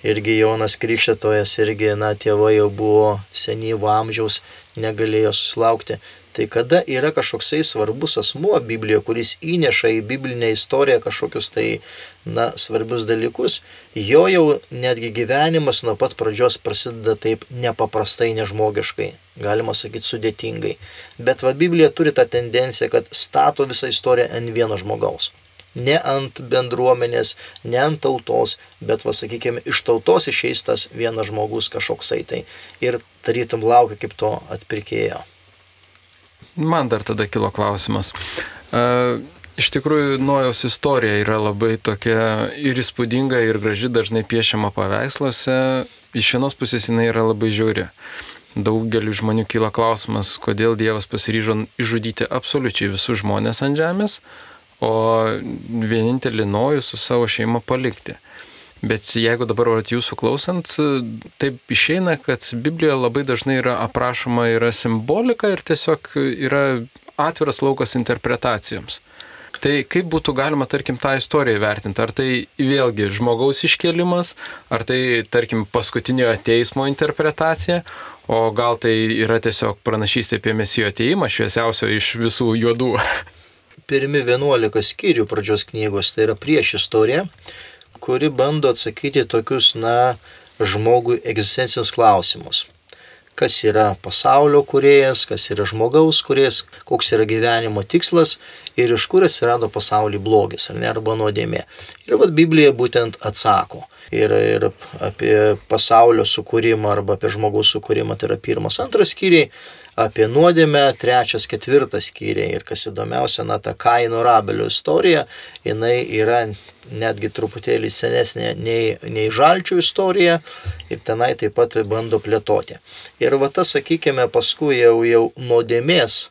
Irgi Jonas Krikštatojas, irgi, na, tėvai jau buvo senyvo amžiaus, negalėjo susilaukti. Tai kada yra kažkoksai svarbus asmuo Biblijoje, kuris įneša į biblinę istoriją kažkokius tai, na, svarbius dalykus, jo jau netgi gyvenimas nuo pat pradžios prasideda taip nepaprastai nežmogiškai, galima sakyti sudėtingai. Bet va Biblija turi tą tendenciją, kad stato visą istoriją ant vieno žmogaus ne ant bendruomenės, ne ant tautos, bet, va, sakykime, iš tautos išeis tas vienas žmogus kažkoksai tai ir tarytum laukia kaip to atpirkėjo.
Man dar tada kilo klausimas. Uh, iš tikrųjų, Nojaus istorija yra labai tokia ir įspūdinga, ir graži, dažnai piešiama paveiksluose. Iš vienos pusės jinai yra labai žiauri. Daugeliu žmonių kyla klausimas, kodėl Dievas pasiryžo išžudyti absoliučiai visus žmonės ant žemės, o vienintelį Nojų su savo šeima palikti. Bet jeigu dabar vat, jūsų klausant, taip išeina, kad Biblijoje labai dažnai yra aprašoma yra simbolika ir tiesiog yra atviras laukas interpretacijoms. Tai kaip būtų galima, tarkim, tą istoriją vertinti? Ar tai vėlgi žmogaus iškelimas, ar tai, tarkim, paskutiniojo teismo interpretacija, o gal tai yra tiesiog pranašystė apie mesijo ateimą, šviesiausio iš visų juodų?
Pirmi 11 skyrių pradžios knygos tai yra prieš istoriją kuri bando atsakyti tokius, na, žmogui egzistencinius klausimus. Kas yra pasaulio kuriejas, kas yra žmogaus kuriejas, koks yra gyvenimo tikslas ir iš kur atsirado pasaulį blogis, ar ne, arba nuodėmė. Ir vad Biblija būtent atsako. Ir, ir apie pasaulio sukūrimą arba apie žmogaus sukūrimą, tai yra pirmas, antras skyriai, apie nuodėmę, trečias, ketvirtas skyriai. Ir kas įdomiausia, na, ta Kaino Rabelio istorija, jinai yra netgi truputėlį senesnė nei, nei žalčių istorija ir tenai taip pat bando plėtoti. Ir va tas, sakykime, paskui jau, jau nuodėmės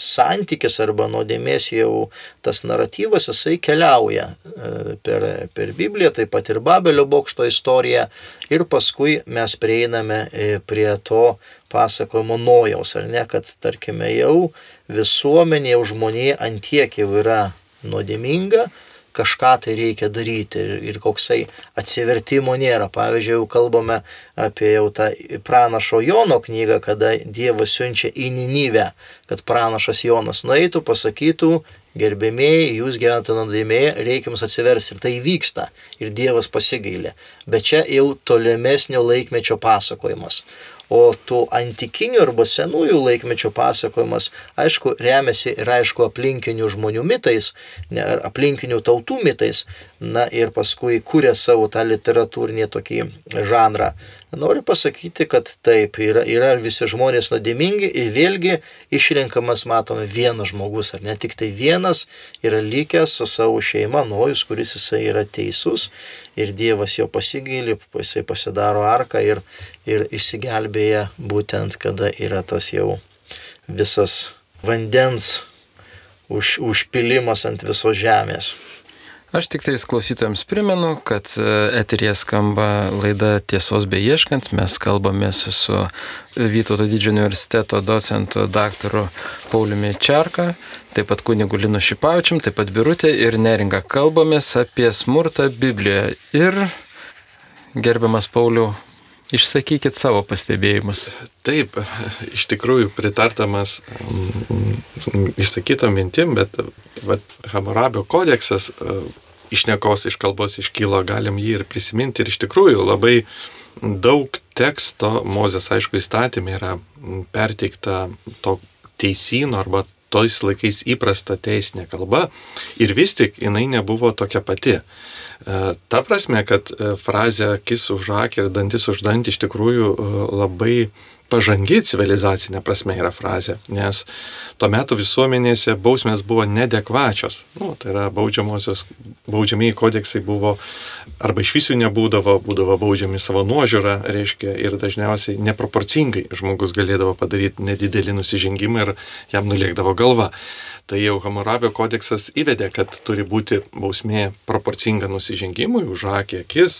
santykis arba nuodėmės jau tas naratyvas, jisai keliauja e, per, per Bibliją, taip pat ir Babelio bokšto istoriją ir paskui mes prieiname e, prie to pasakojimo nojaus, ar ne, kad tarkime jau visuomenė, jau žmonė antiek jau yra nuodėminga, kažką tai reikia daryti ir, ir koksai atsivertimo nėra. Pavyzdžiui, jau kalbame apie jau tą pranašo Jono knygą, kada Dievas siunčia į Ninive, kad pranašas Jonas nueitų, pasakytų, gerbėmėjai, jūs gyvenate nuodėmėje, reikia jums atsiversti. Ir tai vyksta. Ir Dievas pasigailė. Bet čia jau tolimesnio laikmečio pasakojimas. O tų antikinių arba senųjų laikmečio pasakojimas, aišku, remiasi ir aišku aplinkinių žmonių mitais, ne, aplinkinių tautų mitais, na ir paskui kūrė savo tą literatūrinį tokį žanrą. Noriu pasakyti, kad taip, yra, yra visi žmonės nuodėmingi ir vėlgi išrenkamas, matome, vienas žmogus, ar ne tik tai vienas yra likęs su savo šeima, nojus, kuris jisai yra teisus ir Dievas jo pasigaili, jisai pasidaro arką ir, ir išsigelbėja būtent, kada yra tas jau visas vandens už, užpilimas ant visos žemės.
Aš tik tais klausytojams primenu, kad e, eterija skamba laida Tiesos beieškant. Mes kalbamės su Vytauto didžiojo universiteto docentu daktaru Pauliumi Čerka, taip pat kunigu Linu Šipavičium, taip pat Birutė ir Neringa. Kalbamės apie smurtą Biblijoje. Ir gerbiamas Pauliu, Išsakykit savo pastebėjimus.
Taip, iš tikrųjų pritartamas mm, išsakyto mintim, bet vat, Hamurabio kodeksas e, iš nekos, iš kalbos iškylo, galim jį ir prisiminti ir iš tikrųjų labai daug teksto, Mozės aišku įstatymė yra perteikta to teisino arba tojais laikais įprasta teisinė kalba ir vis tik jinai nebuvo tokia pati. E, ta prasme, kad e, frazė akis už akį ir dantis už dantį iš tikrųjų e, labai pažangi civilizacinė prasme yra frazė, nes tuo metu visuomenėse bausmės buvo nedekvačios. Nu, tai yra baudžiamosios, baudžiamiai kodeksai buvo arba iš visų nebūdavo, būdavo baudžiami savo nuožiūrą, reiškia, ir dažniausiai neproporcingai žmogus galėdavo padaryti nedidelį nusižengimą ir jam nuliekdavo galva tai jau Hamurabio kodeksas įvedė, kad turi būti bausmė proporcinga nusižengimui, už akį akis,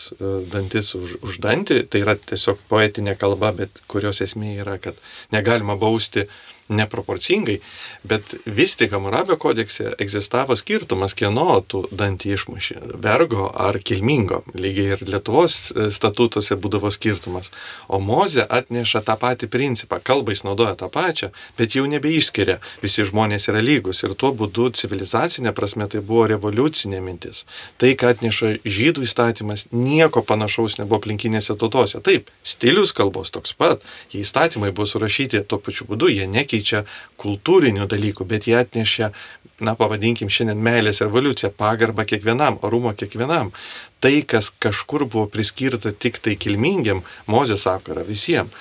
dantis už, už dantį, tai yra tiesiog poetinė kalba, bet kurios esmė yra, kad negalima bausti neproporcingai, bet vis tik Amurabio kodekse egzistavo skirtumas, kieno tu dantį išmuši - vergo ar kilmingo. Lygiai ir Lietuvos e, statutuose būdavo skirtumas. O Moze atneša tą patį principą, kalbais naudoja tą pačią, bet jau nebeišskiria, visi žmonės yra lygus ir tuo būdu civilizacinė prasme tai buvo revoliucinė mintis. Tai, ką atneša žydų įstatymas, nieko panašaus nebuvo aplinkinėse tautose. Taip, stilius kalbos toks pat, jie įstatymai buvo surašyti tuo pačiu būdu, jie nekeičia nekeičia kultūrinių dalykų, bet jie atnešia, na, pavadinkim šiandien meilės revoliuciją, pagarbą kiekvienam, orumą kiekvienam. Tai, kas kažkur buvo priskirta tik tai kilmingiam, Mozės yra visiems.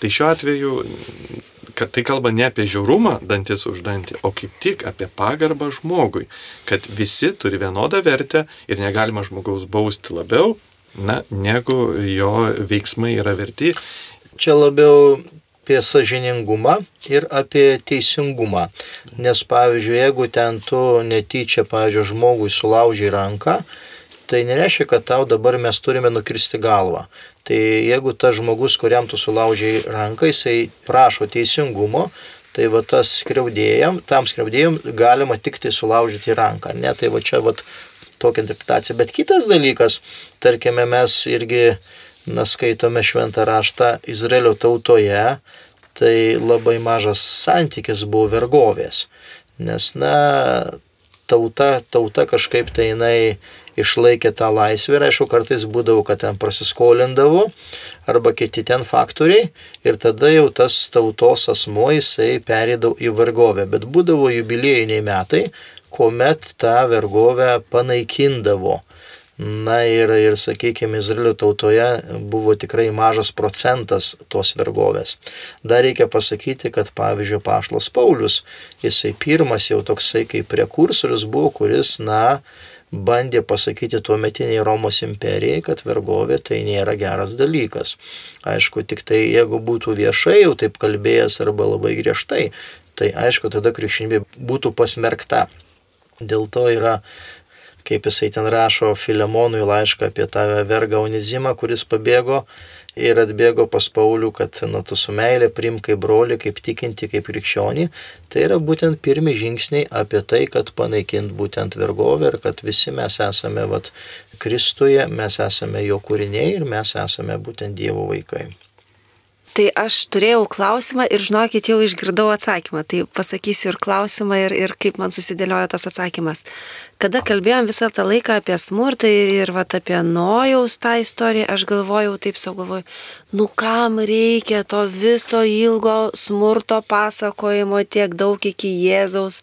Tai šiuo atveju, kad tai kalba ne apie žiaurumą dantis už dantį, o kaip tik apie pagarbą žmogui, kad visi turi vienodą vertę ir negalima žmogaus bausti labiau, na, negu jo veiksmai yra verti.
Čia labiau apie sažiningumą ir apie teisingumą. Nes pavyzdžiui, jeigu ten tu netyčia, pavyzdžiui, žmogui sulaužiai ranką, tai nereiškia, kad tau dabar mes turime nukirsti galvą. Tai jeigu tas žmogus, kuriam tu sulaužiai ranką, jisai prašo teisingumo, tai va tas skriaudėjam, tam skriaudėjim galima tik tai sulaužyti ranką. Ne, tai va čia va tokia interpretacija. Bet kitas dalykas, tarkime, mes irgi na, skaitome šventą raštą Izraelio tautoje, tai labai mažas santykis buvo vergovės. Nes, na, tauta, tauta kažkaip tai jinai išlaikė tą laisvę ir aišku, kartais būdavo, kad ten prasiskolindavo arba kiti ten faktoriai ir tada jau tas tautos asmo jisai perėdavo į vergovę. Bet būdavo jubiliejiniai metai, kuomet tą vergovę panaikindavo. Na ir, ir sakykime, Izraelio tautoje buvo tikrai mažas procentas tos vergovės. Dar reikia pasakyti, kad pavyzdžiui, Pašlas Paulius, jisai pirmas jau toksai kaip prekursorius buvo, kuris, na, bandė pasakyti tuo metiniai Romos imperijai, kad vergovė tai nėra geras dalykas. Aišku, tik tai jeigu būtų viešai jau taip kalbėjęs arba labai griežtai, tai aišku, tada krikščionybė būtų pasmerkta. Dėl to yra kaip jisai ten rašo Filemonui laišką apie tą vergą Onizimą, kuris pabėgo ir atbėgo pas Paulių, kad na, tu su meilė prim kaip broli, kaip tikinti, kaip krikščionį. Tai yra būtent pirmi žingsniai apie tai, kad panaikint būtent vergovę ir kad visi mes esame vat, Kristuje, mes esame jo kūriniai ir mes esame būtent Dievo vaikai.
Tai aš turėjau klausimą ir žinokit, jau išgirdau atsakymą. Tai pasakysiu ir klausimą ir, ir kaip man susidėliojo tas atsakymas. Kada kalbėjom visą tą laiką apie smurtą ir, ir vat, apie nojaus tą istoriją, aš galvojau, taip savo galvoju, nu kam reikia to viso ilgo smurto pasakojimo tiek daug iki Jėzaus,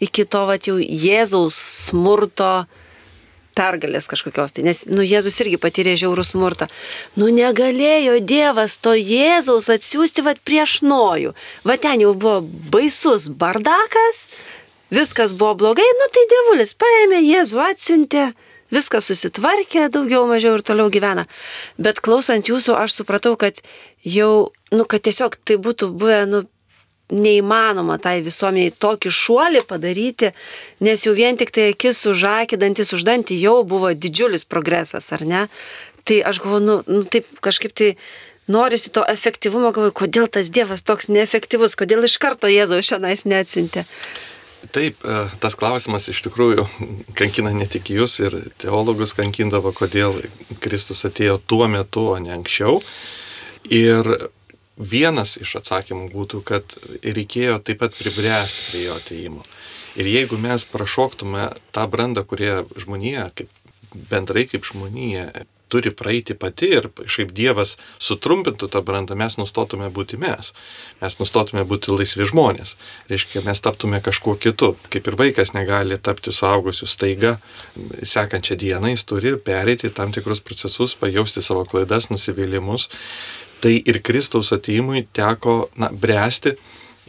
iki to vat jau Jėzaus smurto pergalės kažkokios. Tai, nes, nu, Jėzus irgi patyrė žiaurų smurtą. Nu, negalėjo Dievas to Jėzaus atsiųsti vat prieš nojų. Va ten jau buvo baisus bardakas, viskas buvo blogai, nu tai Dievulis paėmė Jėzų atsiuntė. Viskas susitvarkė, daugiau mažiau ir toliau gyvena. Bet klausant jūsų, aš supratau, kad jau, nu, kad tiesiog tai būtų buvę, nu, neįmanoma tai visuomeniai tokį šuolį padaryti, nes jau vien tik tai akis už akį, dantis už dantį jau buvo didžiulis progresas, ar ne? Tai aš galvoju, nu, nu taip kažkaip tai norisi to efektyvumo, galvoju, kodėl tas Dievas toks neefektyvus, kodėl iš karto Jėzaus šiandien neatsintė.
Taip, e, tas klausimas iš tikrųjų kankina ne tik jūs ir teologus kankindavo, kodėl Kristus atėjo tuo metu, o ne anksčiau. Ir vienas iš atsakymų būtų, kad reikėjo taip pat pribręsti prie jo ateimo. Ir jeigu mes prašoktume tą brandą, kurie žmonija, kaip bendrai kaip žmonija, turi praeiti pati ir šiaip Dievas sutrumpintų tą brandą, mes nustotume būti mes. Mes nustotume būti laisvi žmonės. Reiškia, mes taptume kažkuo kitu. Kaip ir vaikas negali tapti suaugusiu staiga, sekančią dieną jis turi pereiti tam tikrus procesus, pajausti savo klaidas, nusivylimus. Tai ir Kristaus ateimui teko na, bręsti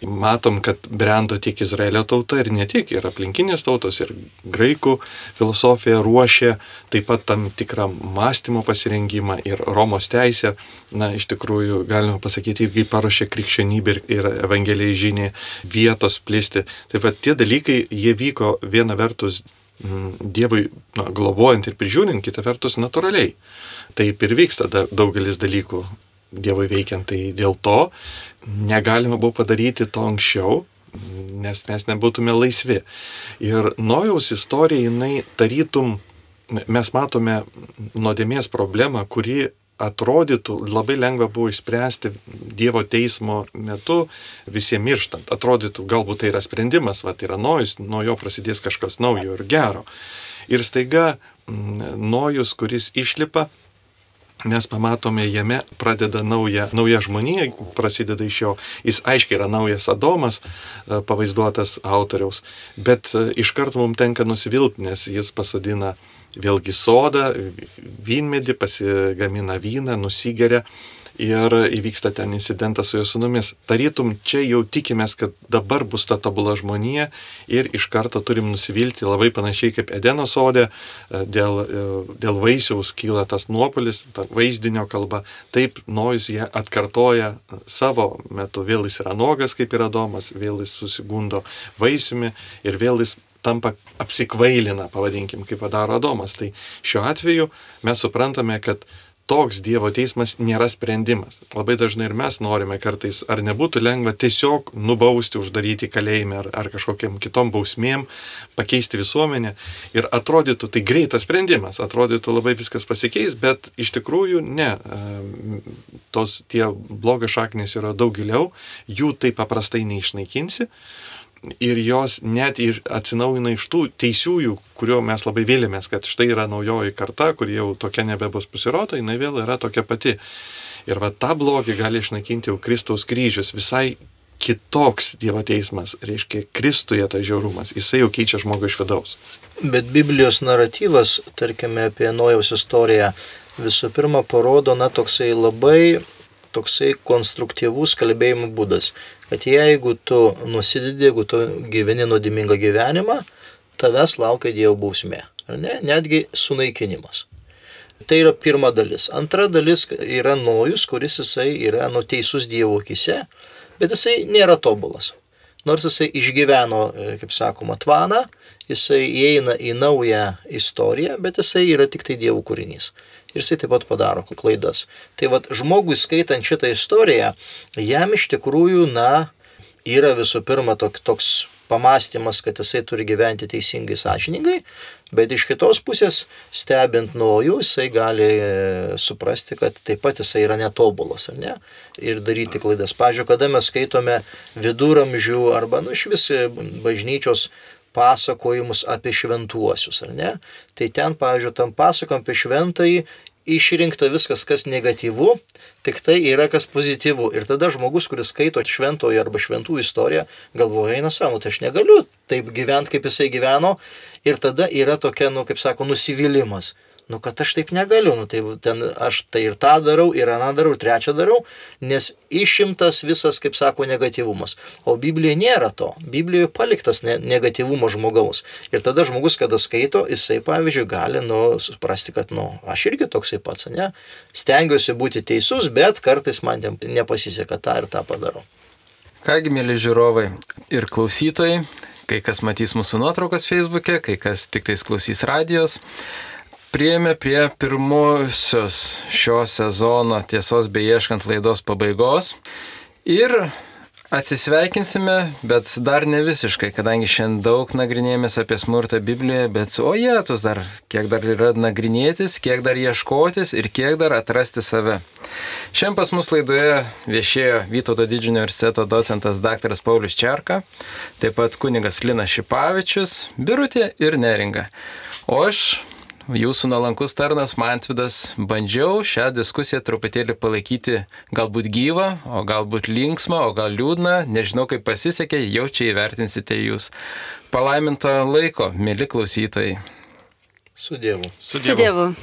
matom, kad brendo tiek Izraelio tauta ir ne tik, ir aplinkinės tautos, ir graikų filosofija ruošė taip pat tam tikrą mąstymo pasirengimą ir Romos teisė, na, iš tikrųjų, galima pasakyti, irgi paruošė krikščionybę ir, evangelijai žinį vietos plisti. Taip pat tie dalykai, jie vyko viena vertus mm, Dievui na, globojant ir prižiūrint, kita vertus natūraliai. Taip ir vyksta da, daugelis dalykų Dievui veikiant. Tai dėl to negalima buvo padaryti to anksčiau, nes mes nebūtume laisvi. Ir Nojaus istorija, jinai tarytum, mes matome nuodėmės problemą, kuri atrodytų labai lengva buvo išspręsti Dievo teismo metu visiems mirštant. Atrodytų, galbūt tai yra sprendimas, va tai yra nojus, nuo jo prasidės kažkas naujo ir gero. Ir staiga nojus, kuris išlipa, mes pamatome jame pradeda nauja, nauja žmonija, prasideda iš jo. Jis aiškiai yra naujas Adomas, e, pavaizduotas autoriaus, bet e, iš karto mums tenka nusivilti, nes jis pasodina vėlgi sodą, vynmedį, pasigamina vyną, nusigeria ir įvyksta ten incidentas su jo sunumis. Tarytum, čia jau tikimės, kad dabar bus ta tobula žmonija ir iš karto turim nusivilti labai panašiai kaip Edeno sodė, e, dėl, e, dėl vaisiaus kyla tas nuopolis, ta vaizdinio kalba. Taip, Nojus jie atkartoja savo metu, vėl jis yra nuogas kaip ir Adomas, vėl jis susigundo vaisiumi ir vėl jis tampa apsikvailina, pavadinkim, kaip padaro Adomas. Tai šiuo atveju mes suprantame, kad toks Dievo teismas nėra sprendimas. Labai dažnai ir mes norime kartais, ar nebūtų lengva tiesiog nubausti, uždaryti kalėjime ar, ar kažkokiam kitom bausmėm, pakeisti visuomenę. Ir atrodytų tai greitas sprendimas, atrodytų labai viskas pasikeis, bet iš tikrųjų ne. Tos tie blogas šaknis yra daug giliau, jų taip paprastai neišnaikinsi ir jos net ir atsinaujina iš tų teisiųjų, kurio mes labai vėlėmės, kad štai yra naujoji karta, kur jau tokia nebebus pasirodo, jinai vėl yra tokia pati. Ir va tą blogį gali išnaikinti jau Kristaus kryžius, visai kitoks Dievo teismas, reiškia Kristuje tas žiaurumas, jisai jau keičia žmogų iš vidaus.
Bet Biblijos naratyvas, tarkime, apie Nojaus istoriją, visų pirma parodo, na, toksai labai toksai konstruktyvus kalbėjimo būdas, kad jeigu tu nusidedi, jeigu tu gyveni nuodimingą gyvenimą, tavęs laukia Dievo bausmė, ar ne? Netgi sunaikinimas. Tai yra pirma dalis. Antra dalis yra nojus, kuris jisai yra nuteisus Dievo akise, bet jisai nėra tobulas. Nors jisai išgyveno, e, kaip sakoma, tvaną, jisai įeina į naują istoriją, bet jisai yra tik tai Dievo kūrinys ir jisai taip pat padaro klaidas. Tai vad žmogui skaitant šitą istoriją, jam iš tikrųjų, na, yra visų pirma tok, toks pamastymas, kad jisai turi gyventi teisingai, sąžiningai, bet iš kitos pusės, stebint nuojų, jisai gali e, suprasti, kad taip pat jisai yra netobulas, ar ne? Ir daryti klaidas. Pavyzdžiui, kada mes skaitome viduramžių arba, nu, iš vis bažnyčios pasakojimus apie šventuosius, ar ne? Tai ten, pavyzdžiui, tam pasakojam apie šventąjį išrinkta viskas, kas negatyvu, tik tai yra kas pozityvu. Ir tada žmogus, kuris skaito šventojo arba šventų istoriją, galvoja, eina savo, tai aš negaliu taip gyventi, kaip jisai gyveno. Ir tada yra tokia, nu, kaip sako, nusivylimas nu kad aš taip negaliu, nu tai ten aš tai ir tą darau, ir aną darau, ir trečią darau, nes išimtas visas, kaip sako, negatyvumas. O Biblijoje nėra to. Biblijoje paliktas ne, negatyvumo žmogaus. Ir tada žmogus, kada skaito, jisai, pavyzdžiui, gali, nu, suprasti, kad, nu, aš irgi toksai pats, ne? Stengiuosi būti teisus, bet kartais man nepasiseka tą ir tą padarau.
Kągi, mėly žiūrovai ir klausytojai, kai kas matys mūsų nuotraukas Facebook'e, kai kas tik tais klausys radijos. Priejome prie pirmosios šio sezono tiesos beieškant laidos pabaigos ir Atsisveikinsime, bet dar ne visiškai, kadangi šiandien daug nagrinėjomės apie smurtą Biblijoje, bet o jėtus dar, kiek dar yra nagrinėtis, kiek dar ieškotis ir kiek dar atrasti save. Šiandien pas mus laidoje viešėjo Vytauto didžiojo universiteto docentas dr. Paulius Čerka, taip pat kunigas Linas Šipavičius, Birutė ir Neringa. O aš jūsų nuolankus tarnas Mantvidas, bandžiau šią diskusiją truputėlį palaikyti galbūt gyvą, o galbūt linksmą, o gal liūdną, nežinau kaip pasisekė, jau čia įvertinsite jūs. Palaiminto laiko, mėly klausytojai.
Su Dievu.
Su Dievu.